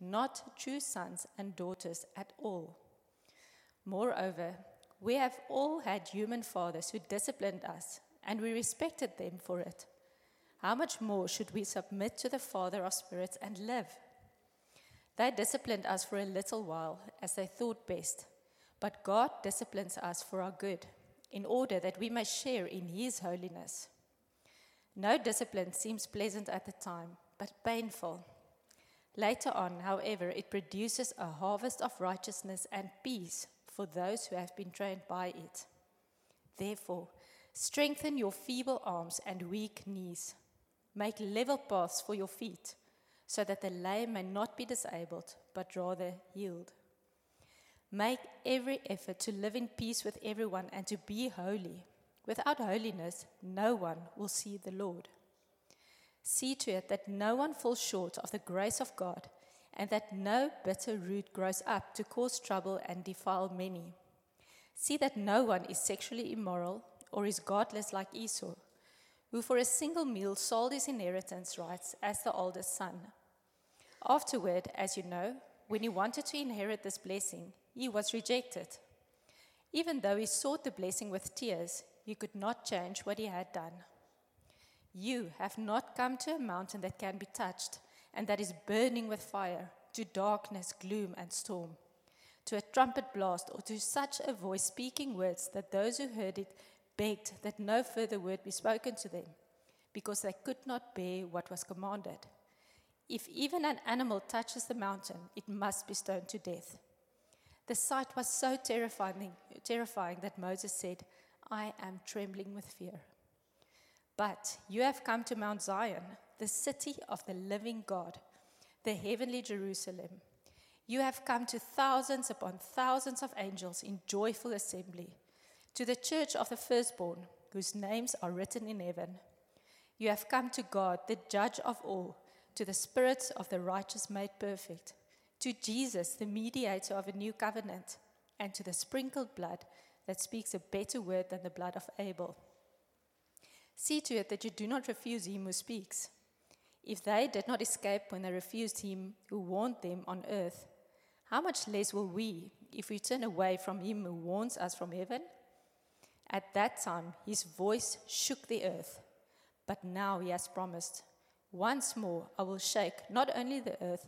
not true sons and daughters at all. Moreover, we have all had human fathers who disciplined us, and we respected them for it. How much more should we submit to the Father of spirits and live? They disciplined us for a little while as they thought best, but God disciplines us for our good, in order that we may share in His holiness. No discipline seems pleasant at the time, but painful. Later on, however, it produces a harvest of righteousness and peace for those who have been trained by it. Therefore, strengthen your feeble arms and weak knees. Make level paths for your feet, so that the lame may not be disabled, but rather healed. Make every effort to live in peace with everyone and to be holy. Without holiness, no one will see the Lord. See to it that no one falls short of the grace of God, and that no bitter root grows up to cause trouble and defile many. See that no one is sexually immoral or is godless like Esau who for a single meal sold his inheritance rights as the oldest son. Afterward, as you know, when he wanted to inherit this blessing, he was rejected. Even though he sought the blessing with tears, he could not change what he had done. You have not come to a mountain that can be touched and that is burning with fire, to darkness, gloom, and storm, to a trumpet blast, or to such a voice speaking words that those who heard it begged that no further word be spoken to them, because they could not bear what was commanded. If even an animal touches the mountain, it must be stoned to death. The sight was so terrifying, terrifying that Moses said, I am trembling with fear. But you have come to Mount Zion, the city of the living God, the heavenly Jerusalem. You have come to thousands upon thousands of angels in joyful assembly to the church of the firstborn, whose names are written in heaven. You have come to God, the judge of all, to the spirits of the righteous made perfect, to Jesus, the mediator of a new covenant, and to the sprinkled blood that speaks a better word than the blood of Abel. See to it that you do not refuse him who speaks. If they did not escape when they refused him who warned them on earth, how much less will we if we turn away from him who warns us from heaven? At that time, his voice shook the earth. But now he has promised, Once more I will shake not only the earth,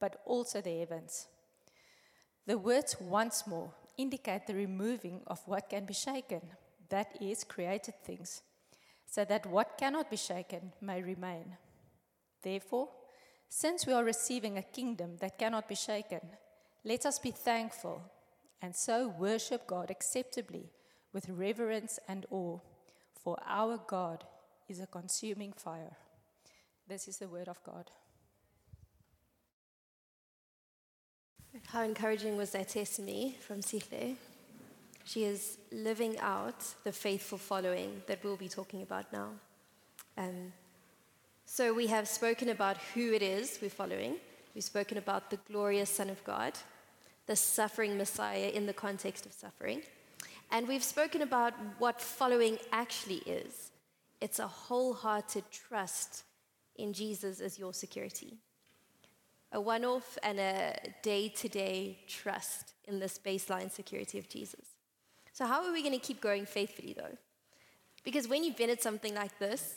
but also the heavens. The words once more indicate the removing of what can be shaken, that is, created things, so that what cannot be shaken may remain. Therefore, since we are receiving a kingdom that cannot be shaken, let us be thankful and so worship God acceptably with reverence and awe, for our God is a consuming fire. This is the word of God. How encouraging was that testimony from Sihle? She is living out the faithful following that we'll be talking about now. Um, so, we have spoken about who it is we're following. We've spoken about the glorious Son of God, the suffering Messiah in the context of suffering. And we've spoken about what following actually is it's a wholehearted trust in Jesus as your security, a one off and a day to day trust in this baseline security of Jesus. So, how are we going to keep growing faithfully, though? Because when you've been at something like this,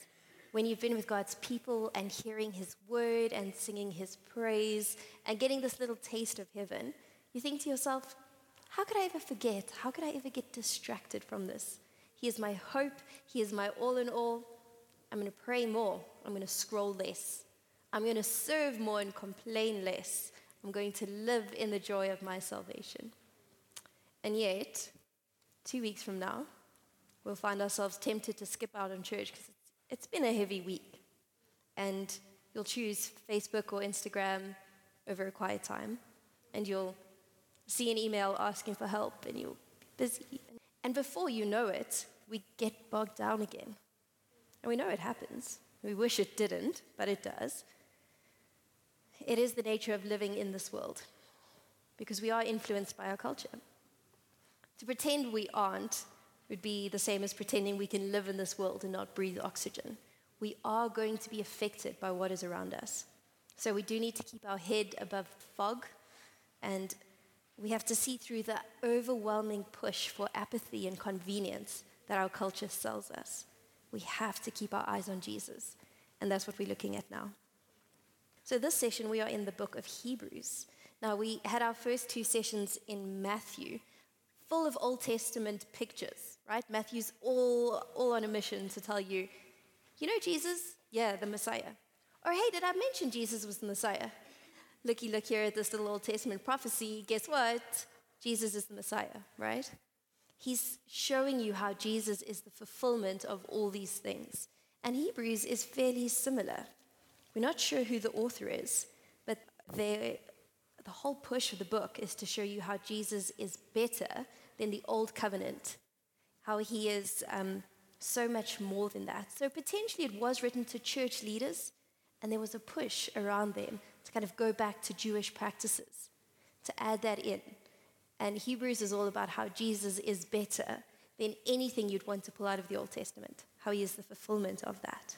when you've been with God's people and hearing His word and singing His praise and getting this little taste of heaven, you think to yourself, how could I ever forget? How could I ever get distracted from this? He is my hope. He is my all in all. I'm going to pray more. I'm going to scroll less. I'm going to serve more and complain less. I'm going to live in the joy of my salvation. And yet, two weeks from now, we'll find ourselves tempted to skip out on church because it's, it's been a heavy week. And you'll choose Facebook or Instagram over a quiet time. And you'll see an email asking for help and you're busy. And before you know it, we get bogged down again. And we know it happens. We wish it didn't, but it does. It is the nature of living in this world because we are influenced by our culture. To pretend we aren't would be the same as pretending we can live in this world and not breathe oxygen. We are going to be affected by what is around us. So we do need to keep our head above fog, and we have to see through the overwhelming push for apathy and convenience that our culture sells us. We have to keep our eyes on Jesus, and that's what we're looking at now. So, this session, we are in the book of Hebrews. Now, we had our first two sessions in Matthew, full of Old Testament pictures, right? Matthew's all, all on a mission to tell you, you know Jesus? Yeah, the Messiah. Or hey, did I mention Jesus was the Messiah? Looky, look here at this little Old Testament prophecy. Guess what? Jesus is the Messiah, right? He's showing you how Jesus is the fulfillment of all these things. And Hebrews is fairly similar. We're not sure who the author is, but the whole push of the book is to show you how Jesus is better than the old covenant, how he is um, so much more than that. So potentially it was written to church leaders, and there was a push around them to kind of go back to Jewish practices, to add that in. And Hebrews is all about how Jesus is better than anything you'd want to pull out of the Old Testament, how he is the fulfillment of that.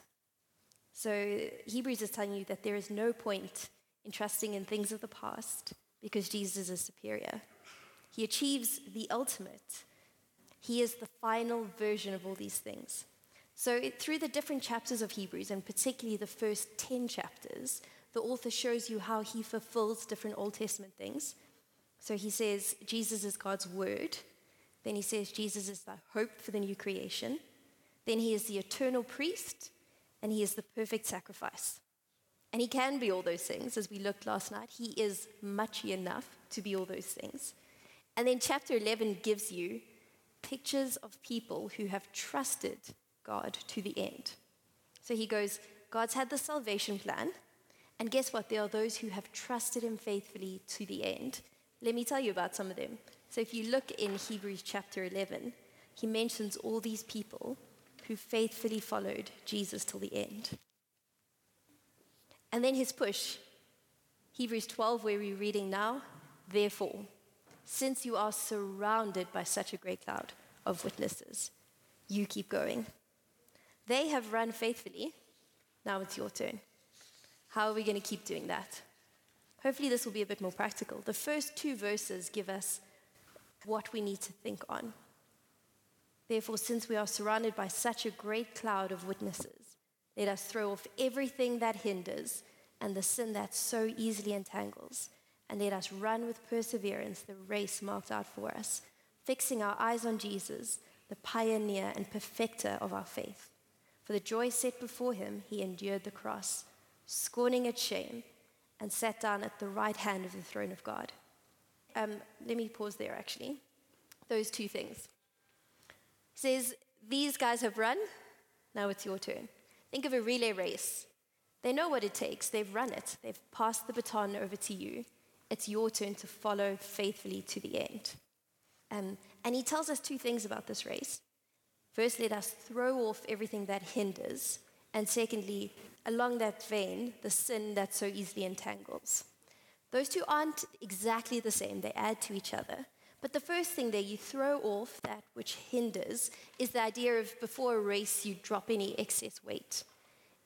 So Hebrews is telling you that there is no point in trusting in things of the past because Jesus is superior. He achieves the ultimate. He is the final version of all these things. So, it, through the different chapters of Hebrews, and particularly the first 10 chapters, the author shows you how he fulfills different Old Testament things. So, he says Jesus is God's word. Then he says Jesus is the hope for the new creation. Then he is the eternal priest, and he is the perfect sacrifice. And he can be all those things, as we looked last night. He is much enough to be all those things. And then chapter 11 gives you pictures of people who have trusted God to the end. So he goes, God's had the salvation plan. And guess what? There are those who have trusted him faithfully to the end. Let me tell you about some of them. So if you look in Hebrews chapter 11, he mentions all these people who faithfully followed Jesus till the end. And then his push, Hebrews 12, where we're reading now, therefore, since you are surrounded by such a great cloud of witnesses, you keep going. They have run faithfully. Now it's your turn. How are we going to keep doing that? Hopefully, this will be a bit more practical. The first two verses give us what we need to think on. Therefore, since we are surrounded by such a great cloud of witnesses, let us throw off everything that hinders and the sin that so easily entangles, and let us run with perseverance the race marked out for us, fixing our eyes on Jesus, the pioneer and perfecter of our faith. For the joy set before him, he endured the cross, scorning its shame, and sat down at the right hand of the throne of God. Um, let me pause there, actually. Those two things. He says, These guys have run, now it's your turn. Think of a relay race. They know what it takes, they've run it, they've passed the baton over to you. It's your turn to follow faithfully to the end. Um, and he tells us two things about this race. First, let us throw off everything that hinders. And secondly, along that vein, the sin that so easily entangles. Those two aren't exactly the same, they add to each other. But the first thing there, you throw off that which hinders, is the idea of before a race, you drop any excess weight.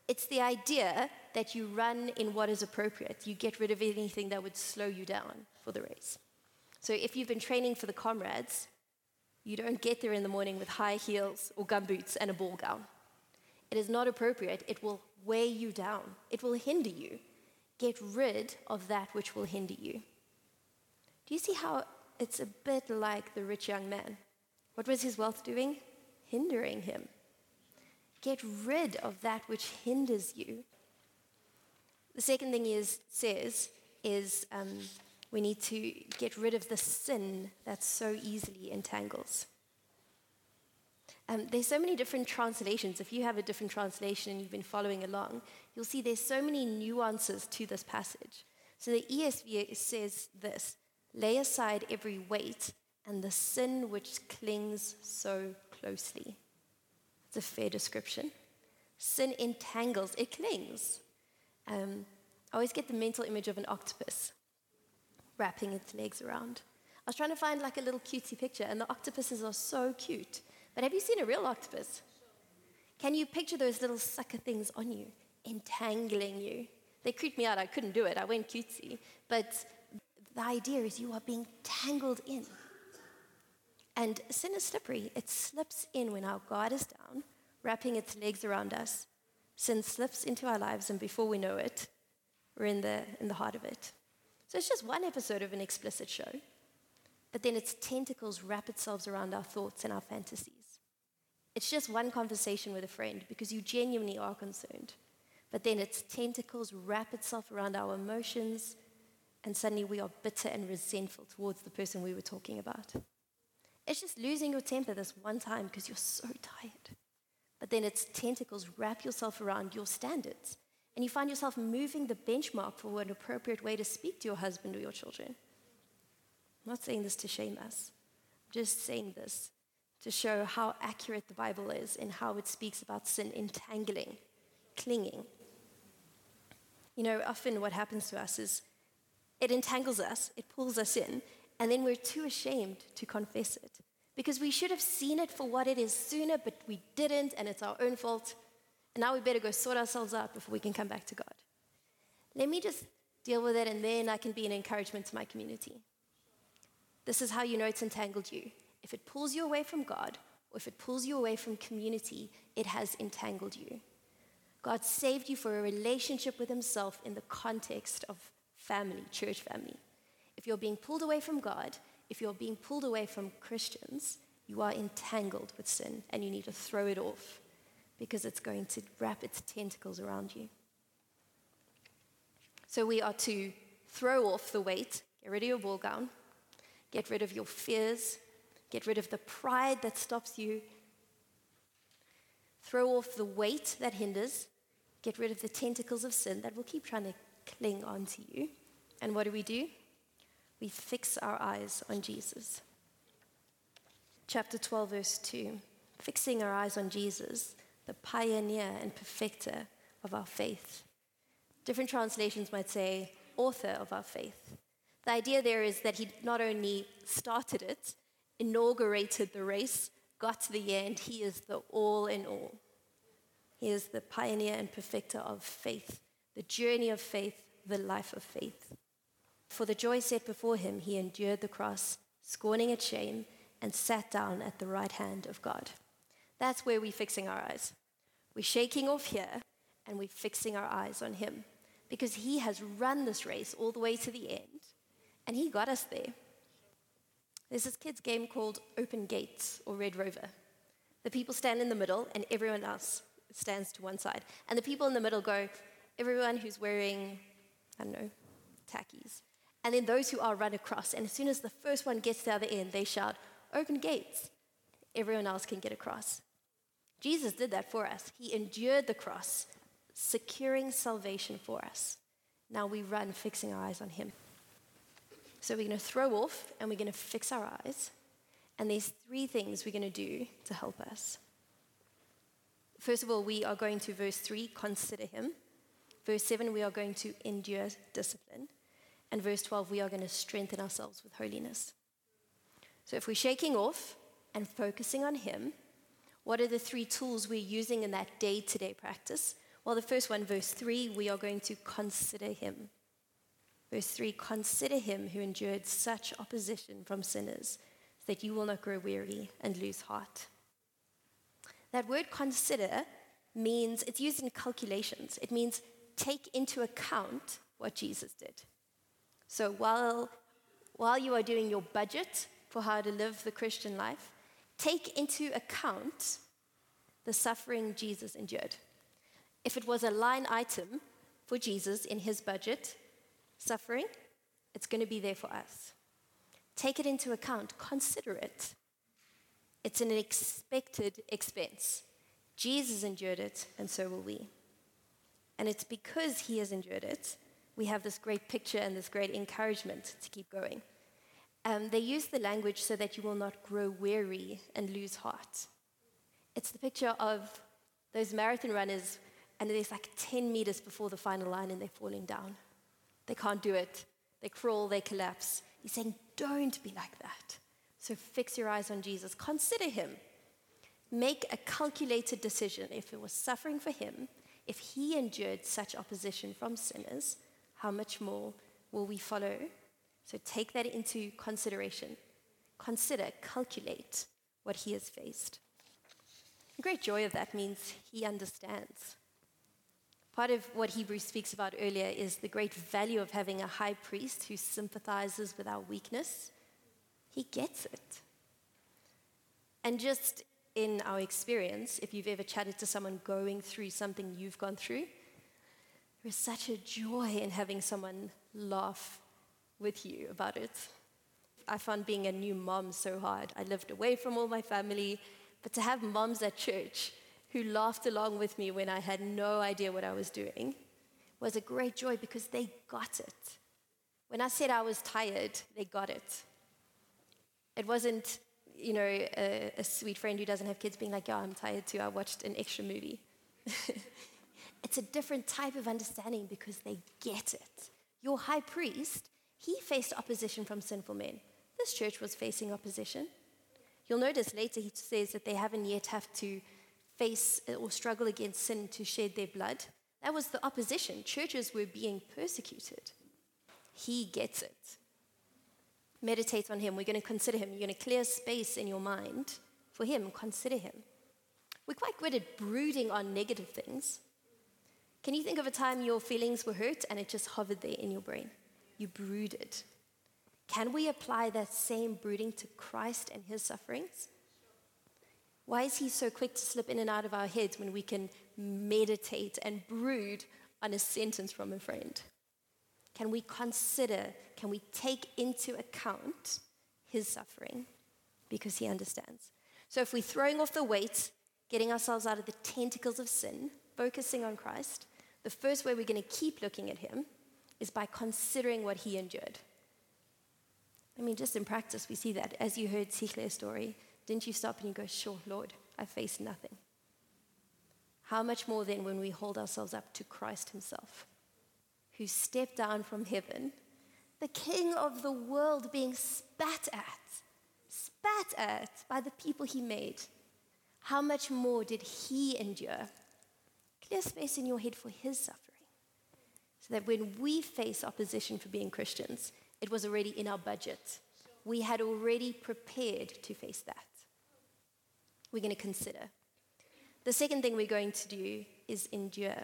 It's the idea that you run in what is appropriate. You get rid of anything that would slow you down for the race. So if you've been training for the comrades, you don't get there in the morning with high heels or gumboots and a ball gown. It is not appropriate. It will weigh you down, it will hinder you. Get rid of that which will hinder you. Do you see how it's a bit like the rich young man? What was his wealth doing? Hindering him. Get rid of that which hinders you. The second thing he says is um, we need to get rid of the sin that so easily entangles. Um, there's so many different translations. If you have a different translation and you've been following along, you'll see there's so many nuances to this passage. So the ESV says this lay aside every weight and the sin which clings so closely. It's a fair description. Sin entangles, it clings. Um, I always get the mental image of an octopus wrapping its legs around. I was trying to find like a little cutesy picture, and the octopuses are so cute. But have you seen a real octopus? Can you picture those little sucker things on you, entangling you? They creeped me out. I couldn't do it. I went cutesy. But the idea is you are being tangled in. And sin is slippery. It slips in when our guard is down, wrapping its legs around us. Sin slips into our lives, and before we know it, we're in the, in the heart of it. So it's just one episode of an explicit show, but then its tentacles wrap itself around our thoughts and our fantasies. It's just one conversation with a friend because you genuinely are concerned, but then its tentacles wrap itself around our emotions, and suddenly we are bitter and resentful towards the person we were talking about. It's just losing your temper this one time because you're so tired. But then its tentacles wrap yourself around your standards, and you find yourself moving the benchmark for an appropriate way to speak to your husband or your children. I'm not saying this to shame us, I'm just saying this to show how accurate the Bible is in how it speaks about sin entangling, clinging. You know, often what happens to us is it entangles us, it pulls us in, and then we're too ashamed to confess it. Because we should have seen it for what it is sooner, but we didn't, and it's our own fault. And now we better go sort ourselves out before we can come back to God. Let me just deal with it, and then I can be an encouragement to my community. This is how you know it's entangled you. If it pulls you away from God, or if it pulls you away from community, it has entangled you. God saved you for a relationship with Himself in the context of family, church family. If you're being pulled away from God, if you're being pulled away from Christians, you are entangled with sin and you need to throw it off because it's going to wrap its tentacles around you. So we are to throw off the weight, get rid of your ball gown, get rid of your fears, get rid of the pride that stops you, throw off the weight that hinders, get rid of the tentacles of sin that will keep trying to cling onto you. And what do we do? we fix our eyes on Jesus. Chapter 12, verse 2 fixing our eyes on Jesus, the pioneer and perfecter of our faith. Different translations might say, author of our faith. The idea there is that he not only started it, inaugurated the race, got to the end, he is the all in all. He is the pioneer and perfecter of faith, the journey of faith, the life of faith. For the joy set before him, he endured the cross, scorning its shame, and sat down at the right hand of God. That's where we're fixing our eyes. We're shaking off here and we're fixing our eyes on him because he has run this race all the way to the end and he got us there. There's this kid's game called Open Gates or Red Rover. The people stand in the middle and everyone else stands to one side. And the people in the middle go, everyone who's wearing, I don't know, tackies and then those who are run across. And as soon as the first one gets to the other end, they shout, Open gates. Everyone else can get across. Jesus did that for us. He endured the cross, securing salvation for us. Now we run, fixing our eyes on Him. So we're going to throw off and we're going to fix our eyes. And there's three things we're going to do to help us. First of all, we are going to, verse 3, consider Him. Verse 7, we are going to endure discipline. And verse 12, we are going to strengthen ourselves with holiness. So if we're shaking off and focusing on Him, what are the three tools we're using in that day to day practice? Well, the first one, verse 3, we are going to consider Him. Verse 3 Consider Him who endured such opposition from sinners, that you will not grow weary and lose heart. That word consider means it's used in calculations, it means take into account what Jesus did. So while, while you are doing your budget for how to live the Christian life, take into account the suffering Jesus endured. If it was a line item for Jesus in his budget, suffering, it's going to be there for us. Take it into account, consider it. It's an expected expense. Jesus endured it, and so will we. And it's because he has endured it we have this great picture and this great encouragement to keep going. Um, they use the language so that you will not grow weary and lose heart. It's the picture of those marathon runners, and there's like 10 meters before the final line, and they're falling down. They can't do it. They crawl, they collapse. He's saying, Don't be like that. So fix your eyes on Jesus. Consider him. Make a calculated decision. If it was suffering for him, If he endured such opposition from sinners, how much more will we follow? So take that into consideration. Consider, calculate what he has faced. The great joy of that means he understands. Part of what Hebrews speaks about earlier is the great value of having a high priest who sympathizes with our weakness. He gets it. And just in our experience, if you've ever chatted to someone going through something you've gone through, there is such a joy in having someone laugh with you about it. I found being a new mom so hard. I lived away from all my family, but to have moms at church who laughed along with me when I had no idea what I was doing was a great joy because they got it. When I said I was tired, they got it. It wasn't, you know, a, a sweet friend who doesn't have kids being like, yeah, I'm tired too. I watched an extra movie. it's a different type of understanding because they get it. Your high priest, he faced opposition from sinful men. This church was facing opposition. You'll notice later he says that they haven't yet have to face or struggle against sin to shed their blood. That was the opposition. Churches were being persecuted. He gets it. Meditate on him. We're going to consider him. You're going to clear space in your mind for him. Consider him. We're quite good at brooding on negative things. Can you think of a time your feelings were hurt and it just hovered there in your brain? You brooded. Can we apply that same brooding to Christ and his sufferings? Why is he so quick to slip in and out of our heads when we can meditate and brood on a sentence from a friend? Can we consider, can we take into account his suffering? Because he understands. So if we're throwing off the weight, getting ourselves out of the tentacles of sin, focusing on Christ, the first way we're going to keep looking at him is by considering what he endured. I mean, just in practice, we see that. As you heard Sihle's story, didn't you stop and you go, Sure, Lord, I faced nothing? How much more then when we hold ourselves up to Christ Himself, who stepped down from heaven, the King of the world being spat at, spat at by the people He made? How much more did He endure? Clear space in your head for His suffering. So that when we face opposition for being Christians, it was already in our budget. We had already prepared to face that we're going to consider. The second thing we're going to do is endure.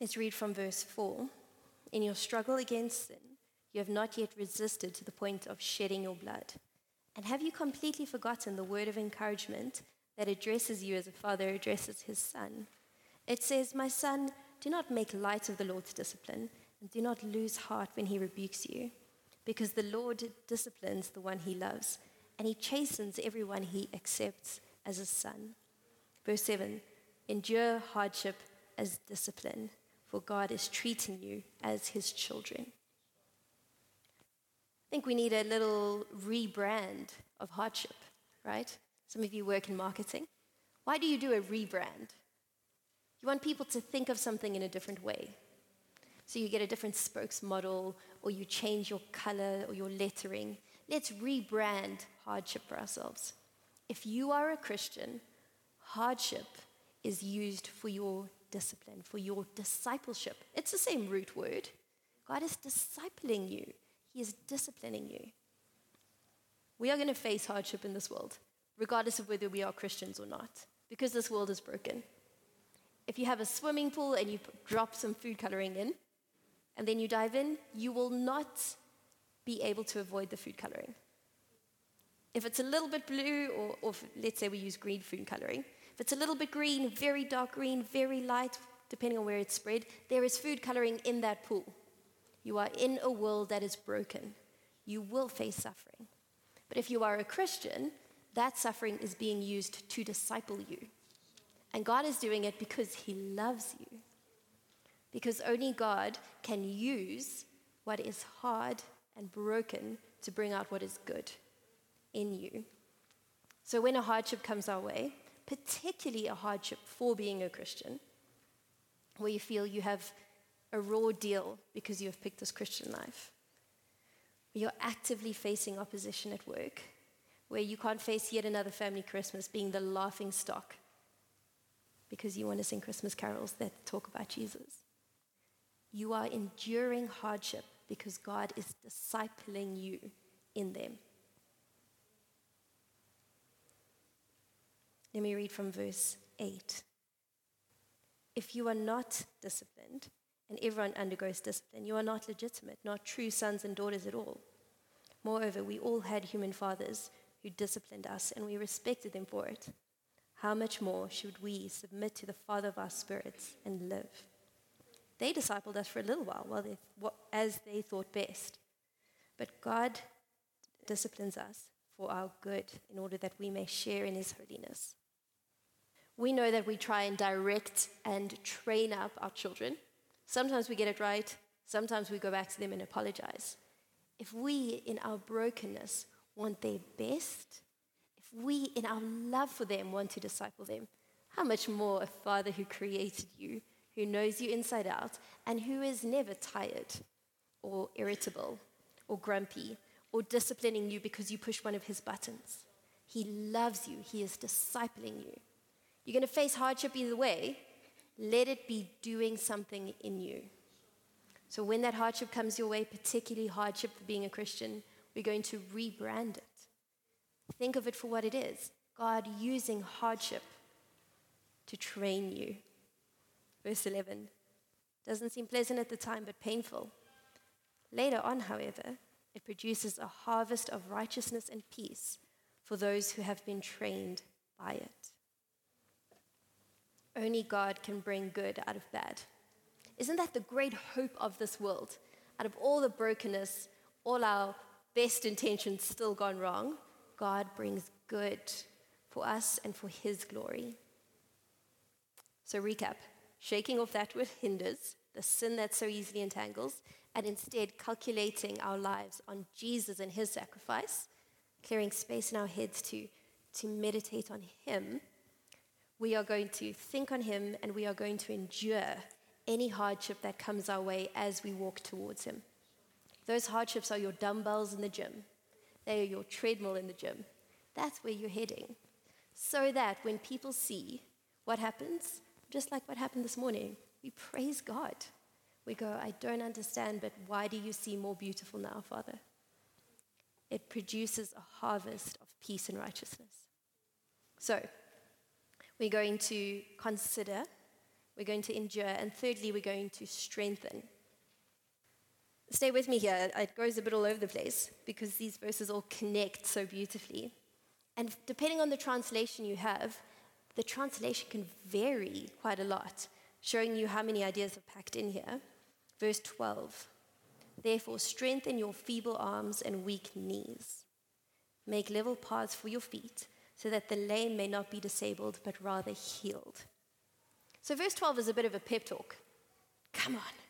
Let's read from verse 4. In your struggle against sin, you have not yet resisted to the point of shedding your blood. And have you completely forgotten the word of encouragement that addresses you as a father addresses his son? It says, My son, do not make light of the Lord's discipline, and do not lose heart when he rebukes you, because the Lord disciplines the one he loves and he chastens everyone he accepts as a son. Verse 7 Endure hardship as discipline, for God is treating you as his children. I think we need a little rebrand of hardship, right? Some of you work in marketing. Why do you do a rebrand? You want people to think of something in a different way. So you get a different spokesmodel, or you change your color or your lettering. Let's rebrand hardship for ourselves. If you are a Christian, hardship is used for your discipline, for your discipleship. It's the same root word. God is discipling you, He is disciplining you. We are going to face hardship in this world, regardless of whether we are Christians or not, because this world is broken. If you have a swimming pool and you drop some food coloring in, and then you dive in, you will not be able to avoid the food coloring. If it's a little bit blue, or, or let's say we use green food coloring, if it's a little bit green, very dark green, very light, depending on where it's spread, there is food coloring in that pool. You are in a world that is broken. You will face suffering. But if you are a Christian, that suffering is being used to disciple you. And God is doing it because He loves you. Because only God can use what is hard and broken to bring out what is good in you. So when a hardship comes our way, particularly a hardship for being a Christian, where you feel you have a raw deal because you have picked this Christian life, you're actively facing opposition at work, where you can't face yet another family Christmas being the laughing stock because you want to sing Christmas carols that talk about Jesus. You are enduring hardship because God is discipling you in them. Let me read from verse 8. If you are not disciplined, and everyone undergoes discipline, you are not legitimate, not true sons and daughters at all. Moreover, we all had human fathers who disciplined us, and we respected them for it. How much more should we submit to the Father of our spirits and live? They discipled us for a little while, while they, as they thought best. But God disciplines us for our good in order that we may share in his holiness. We know that we try and direct and train up our children. Sometimes we get it right, sometimes we go back to them and apologize. If we, in our brokenness, want their best, if we, in our love for them, want to disciple them, how much more a Father who created you, who knows you inside out, and who is never tired or irritable or grumpy or disciplining you because you push one of his buttons. He loves you, he is discipling you. You're going to face hardship either way. Let it be doing something in you. So when that hardship comes your way, particularly hardship for being a Christian, we're going to rebrand it. Think of it for what it is God using hardship to train you. Verse 11 doesn't seem pleasant at the time, but painful. Later on, however, it produces a harvest of righteousness and peace for those who have been trained by it. Only God can bring good out of bad. Isn't that the great hope of this world? Out of all the brokenness, all our best intentions still gone wrong, God brings good for us and for His glory. So, recap shaking off that which hinders, the sin that so easily entangles, and instead calculating our lives on Jesus and His sacrifice, clearing space in our heads to, to meditate on Him we are going to think on Him and we are going to endure any hardship that comes our way as we walk towards Him. Those hardships are your dumbbells in the gym, they are your treadmill in the gym. That's where you're heading. So that when people see what happens, just like what happened this morning, we praise God. We go, I don't understand, but why do you see more beautiful now, Father? It produces a harvest of peace and righteousness. So, we're going to consider, we're going to endure, and thirdly, we're going to strengthen. Stay with me here. It goes a bit all over the place because these verses all connect so beautifully. And depending on the translation you have, the translation can vary quite a lot, showing you how many ideas are packed in here. Verse 12 Therefore, strengthen your feeble arms and weak knees. Make level paths for your feet so that the lame may not be disabled, but rather healed. So, verse 12 is a bit of a pep talk. Come on.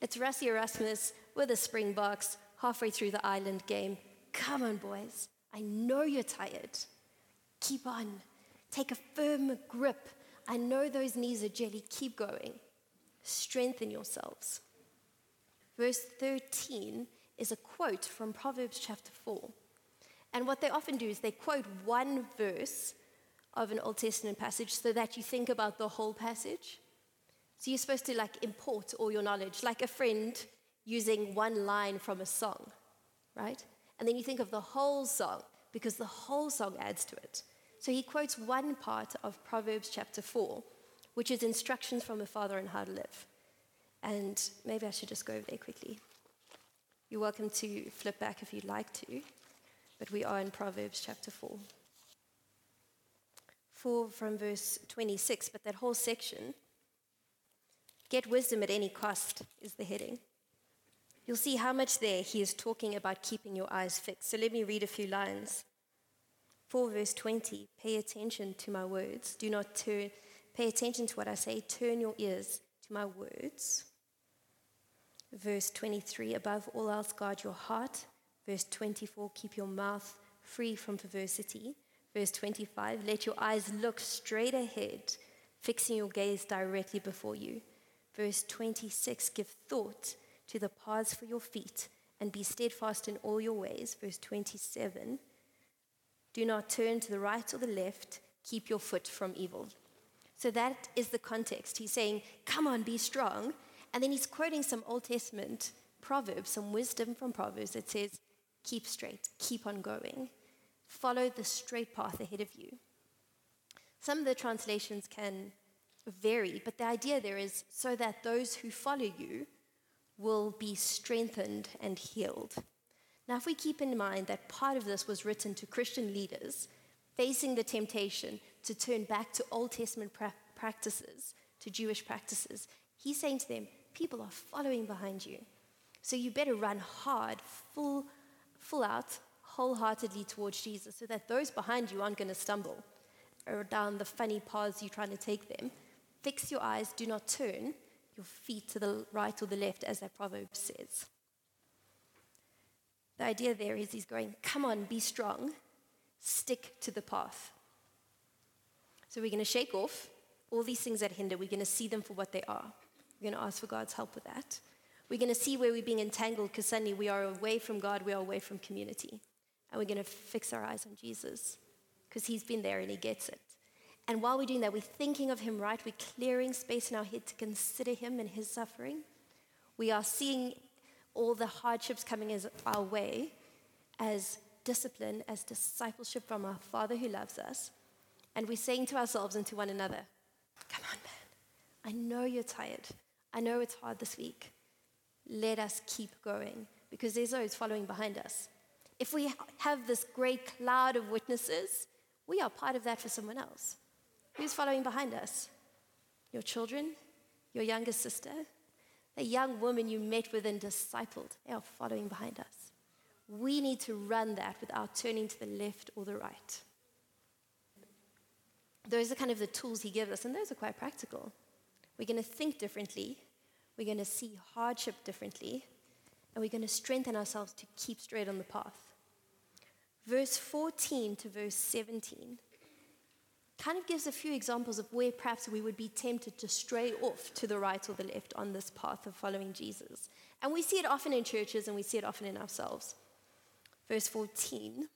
It's Rassie Erasmus with a Springboks halfway through the Ireland game. Come on, boys. I know you're tired. Keep on. Take a firm grip. I know those knees are jelly. Keep going. Strengthen yourselves. Verse 13 is a quote from Proverbs chapter 4. And what they often do is they quote one verse of an Old Testament passage so that you think about the whole passage. So you're supposed to like import all your knowledge, like a friend using one line from a song, right? And then you think of the whole song because the whole song adds to it. So he quotes one part of Proverbs chapter 4, which is instructions from a father on how to live. And maybe I should just go over there quickly. You're welcome to flip back if you'd like to but we are in Proverbs chapter 4. 4 from verse 26, but that whole section, get wisdom at any cost, is the heading. You'll see how much there he is talking about keeping your eyes fixed. So let me read a few lines. 4 verse 20, pay attention to my words. Do not turn, pay attention to what I say. Turn your ears to my words. Verse 23, above all else, guard your heart Verse 24, keep your mouth free from perversity. Verse 25, let your eyes look straight ahead, fixing your gaze directly before you. Verse 26, give thought to the paths for your feet and be steadfast in all your ways. Verse 27, do not turn to the right or the left, keep your foot from evil. So that is the context. He's saying, Come on, be strong. And then he's quoting some Old Testament proverbs, some wisdom from Proverbs that says, Keep straight, keep on going, follow the straight path ahead of you. Some of the translations can vary, but the idea there is so that those who follow you will be strengthened and healed. Now, if we keep in mind that part of this was written to Christian leaders facing the temptation to turn back to Old Testament pra- practices, to Jewish practices, he's saying to them, People are following behind you. So you better run hard, full, full out, wholeheartedly towards Jesus so that those behind you aren't going to stumble or down the funny paths you're trying to take them. Fix your eyes, do not turn your feet to the right or the left, as that proverb says. The idea there is he's going, come on, be strong, stick to the path. So we're going to shake off all these things that hinder. We're going to see them for what they are. We're going to ask for God's help with that. We're going to see where we're being entangled because suddenly we are away from God, we are away from community. And we're going to fix our eyes on Jesus because he's been there and he gets it. And while we're doing that, we're thinking of him right. We're clearing space in our head to consider him and his suffering. We are seeing all the hardships coming as our way as discipline, as discipleship from our Father who loves us. And we're saying to ourselves and to one another, Come on, man. I know you're tired. I know it's hard this week let us keep going because there's those following behind us. If we have this great cloud of witnesses, we are part of that for someone else. Who's following behind us? Your children? Your younger sister? The young woman you met with and discipled? They are following behind us. We need to run that without turning to the left or the right. Those are kind of the tools he gives us, and those are quite practical. We're going to think differently we're going to see hardship differently, and we're going to strengthen ourselves to keep straight on the path. Verse 14 to verse 17 kind of gives a few examples of where perhaps we would be tempted to stray off to the right or the left on this path of following Jesus. And we see it often in churches and we see it often in ourselves. Verse 14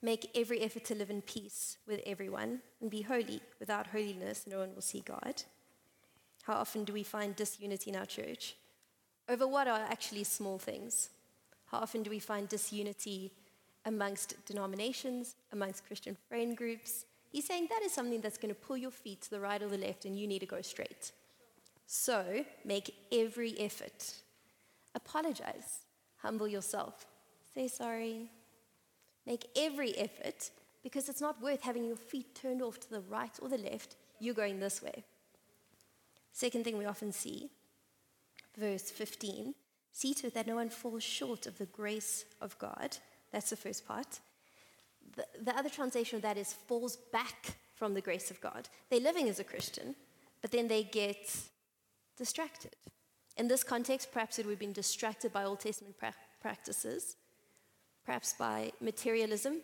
Make every effort to live in peace with everyone and be holy. Without holiness, no one will see God. How often do we find disunity in our church? Over what are actually small things? How often do we find disunity amongst denominations, amongst Christian friend groups? He's saying that is something that's going to pull your feet to the right or the left, and you need to go straight. So make every effort. Apologize. Humble yourself. Say sorry. Make every effort because it's not worth having your feet turned off to the right or the left. You're going this way. Second thing we often see, verse 15 see to it that no one falls short of the grace of God. That's the first part. The, the other translation of that is falls back from the grace of God. They're living as a Christian, but then they get distracted. In this context, perhaps it would have been distracted by Old Testament pra- practices, perhaps by materialism,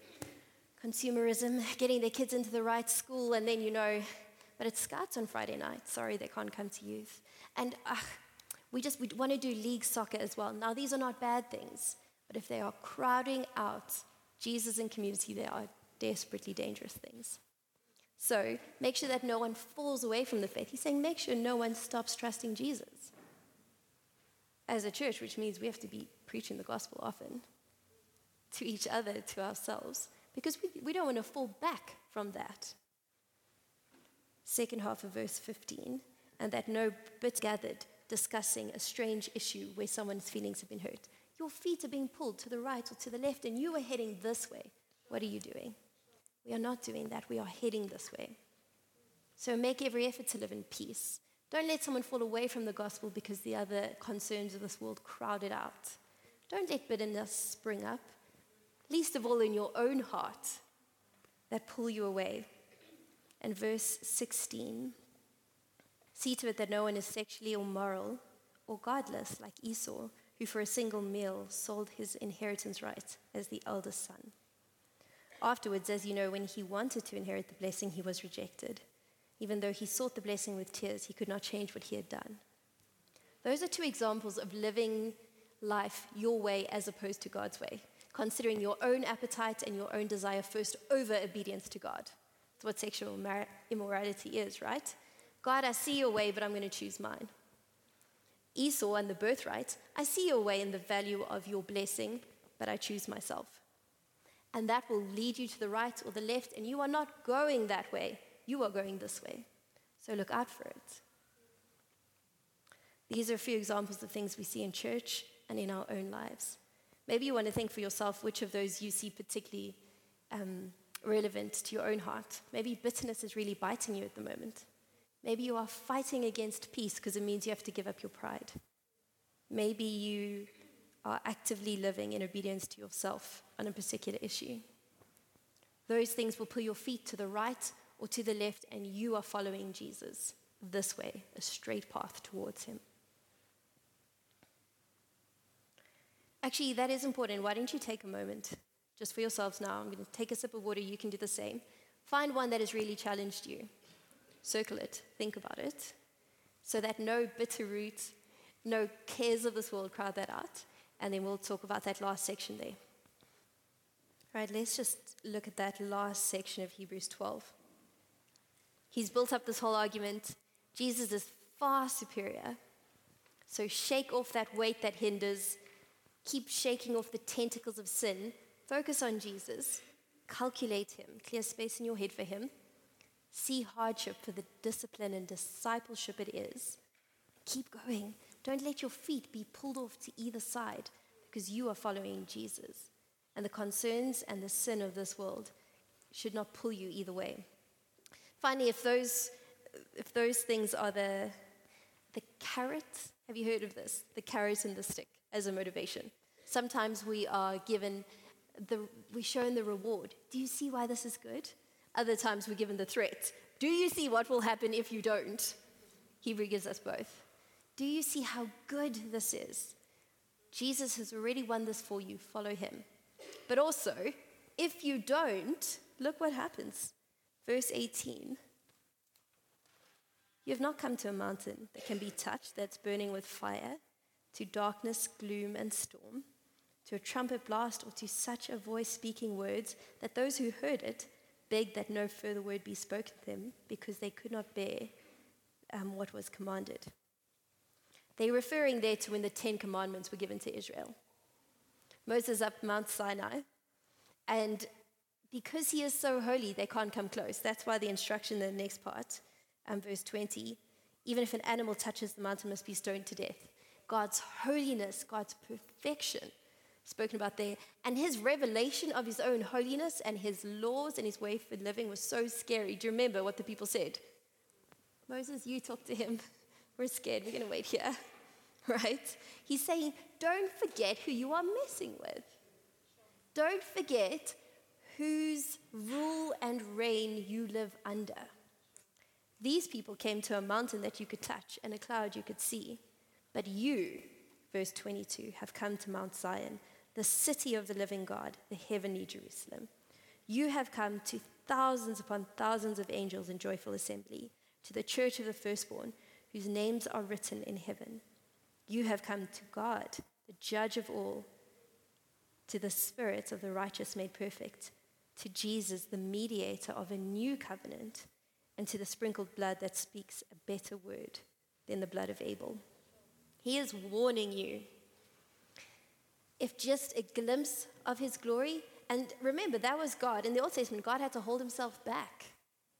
consumerism, getting their kids into the right school, and then, you know, but it's scouts on Friday night. Sorry, they can't come to youth. And uh, we just we want to do league soccer as well. Now, these are not bad things, but if they are crowding out Jesus and community, they are desperately dangerous things. So make sure that no one falls away from the faith. He's saying make sure no one stops trusting Jesus. As a church, which means we have to be preaching the gospel often to each other, to ourselves, because we, we don't want to fall back from that second half of verse 15, and that no bit gathered discussing a strange issue where someone's feelings have been hurt. Your feet are being pulled to the right or to the left, and you are heading this way. What are you doing? We are not doing that. We are heading this way. So make every effort to live in peace. Don't let someone fall away from the gospel because the other concerns of this world crowd it out. Don't let bitterness spring up, least of all in your own heart, that pull you away and verse 16 See to it that no one is sexually immoral or godless like Esau, who for a single meal sold his inheritance right as the eldest son. Afterwards, as you know, when he wanted to inherit the blessing, he was rejected. Even though he sought the blessing with tears, he could not change what he had done. Those are two examples of living life your way as opposed to God's way, considering your own appetite and your own desire first over obedience to God. That's what sexual immorality is, right? God, I see your way, but I'm going to choose mine. Esau and the birthright, I see your way and the value of your blessing, but I choose myself. And that will lead you to the right or the left, and you are not going that way. You are going this way. So look out for it. These are a few examples of things we see in church and in our own lives. Maybe you want to think for yourself which of those you see particularly um, relevant to your own heart. Maybe bitterness is really biting you at the moment. Maybe you are fighting against peace because it means you have to give up your pride. Maybe you are actively living in obedience to yourself on a particular issue. Those things will pull your feet to the right or to the left, and you are following Jesus this way, a straight path towards Him. Actually, that is important. Why don't you take a moment just for yourselves now? I'm going to take a sip of water. You can do the same. Find one that has really challenged you. Circle it. Think about it. So that no bitter root, no cares of this world crowd that out. And then we'll talk about that last section there. All right, let's just look at that last section of Hebrews 12. He's built up this whole argument. Jesus is far superior. So shake off that weight that hinders keep shaking off the tentacles of sin, focus on Jesus, calculate Him, clear space in your head for Him, see hardship for the discipline and discipleship it is. Keep going. Don't let your feet be pulled off to either side because you are following Jesus. And the concerns and the sin of this world should not pull you either way. Finally, if those, if those things are the, the carrot, have you heard of this? The carrot and the stick as a motivation. Sometimes we are given the, we're shown the reward. Do you see why this is good? Other times we're given the threat. Do you see what will happen if you don't? Hebrew gives us both. Do you see how good this is? Jesus has already won this for you. Follow him. But also, if you don't, look what happens. Verse 18. You have not come to a mountain that can be touched, that's burning with fire to darkness, gloom, and storm, to a trumpet blast, or to such a voice speaking words that those who heard it begged that no further word be spoken to them because they could not bear um, what was commanded. They're referring there to when the Ten Commandments were given to Israel. Moses up Mount Sinai, and because he is so holy, they can't come close. That's why the instruction in the next part, um, verse 20, even if an animal touches the mountain, must be stoned to death. God's holiness, God's perfection spoken about there. And his revelation of his own holiness and his laws and his way for living was so scary. Do you remember what the people said? Moses, you talk to him. We're scared. We're going to wait here. Right? He's saying, don't forget who you are messing with. Don't forget whose rule and reign you live under. These people came to a mountain that you could touch and a cloud you could see. But you, verse 22, have come to Mount Zion, the city of the living God, the heavenly Jerusalem. You have come to thousands upon thousands of angels in joyful assembly, to the church of the firstborn, whose names are written in heaven. You have come to God, the judge of all, to the Spirit of the righteous made perfect, to Jesus, the mediator of a new covenant, and to the sprinkled blood that speaks a better word than the blood of Abel. He is warning you. If just a glimpse of his glory, and remember, that was God. In the Old Testament, God had to hold himself back.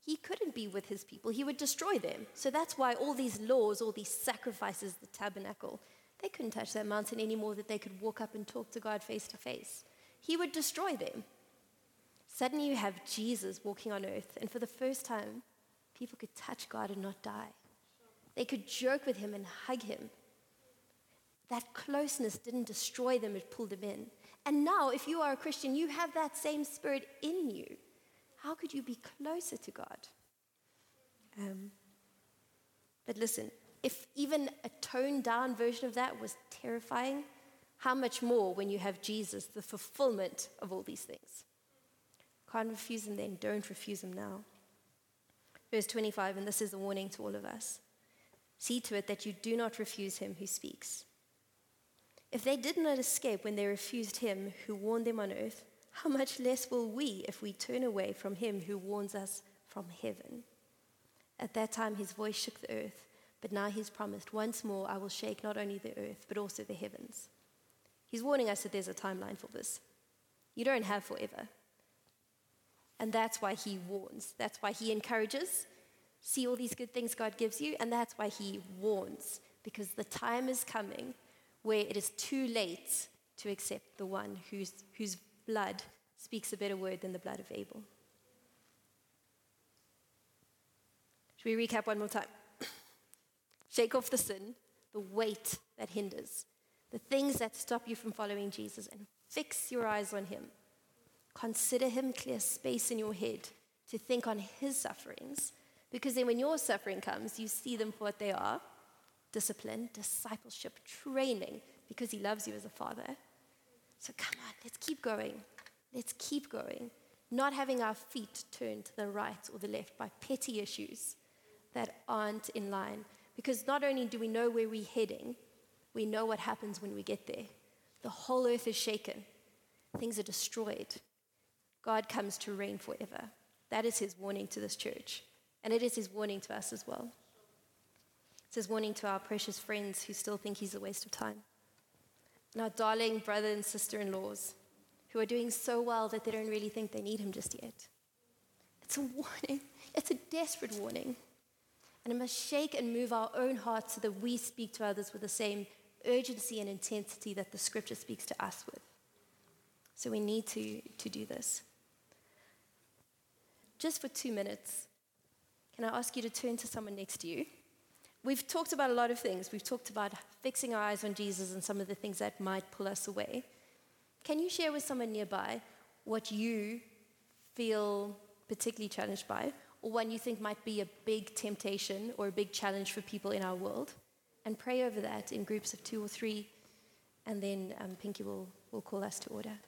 He couldn't be with his people, he would destroy them. So that's why all these laws, all these sacrifices, the tabernacle, they couldn't touch that mountain anymore that they could walk up and talk to God face to face. He would destroy them. Suddenly you have Jesus walking on earth, and for the first time, people could touch God and not die. They could joke with him and hug him that closeness didn't destroy them, it pulled them in. And now, if you are a Christian, you have that same spirit in you. How could you be closer to God? Um, but listen, if even a toned down version of that was terrifying, how much more when you have Jesus, the fulfillment of all these things? Can't refuse him then, don't refuse him now. Verse 25, and this is a warning to all of us see to it that you do not refuse him who speaks. If they did not escape when they refused him who warned them on earth, how much less will we if we turn away from him who warns us from heaven. At that time, his voice shook the earth, but now he's promised, Once more I will shake not only the earth, but also the heavens. He's warning us that there's a timeline for this. You don't have forever. And that's why he warns. That's why he encourages. See all these good things God gives you, and that's why he warns, because the time is coming where it is too late to accept the one whose, whose blood speaks a better word than the blood of Abel. Should we recap one more time? Shake off the sin, the weight that hinders, the things that stop you from following Jesus, and fix your eyes on Him. Consider Him, clear space in your head to think on His sufferings, because then when your suffering comes, you see them for what they are discipline, discipleship, training, because He loves you as a father. So come on, let's keep going. Let's keep going. Not having our feet turned to the right or the left by petty issues that aren't in line. Because not only do we know where we're heading, we know what happens when we get there. The whole earth is shaken, things are destroyed. God comes to reign forever. That is his warning to this church. And it is his warning to us as well. It's warning to our precious friends who still think he's a waste of time. And our darling brother and sister in laws who are doing so well that they don't really think they need him just yet. It's a warning, it's a desperate warning. And it must shake and move our own hearts so that we speak to others with the same urgency and intensity that the scripture speaks to us with. So we need to, to do this. Just for two minutes, can I ask you to turn to someone next to you? We've talked about a lot of things. We've talked about fixing our eyes on Jesus and some of the things that might pull us away. Can you share with someone nearby what you feel particularly challenged by? or one you think might be a big temptation or a big challenge for people in our world. And pray over that in groups of two or three, and then um, Pinky will, will call us to order.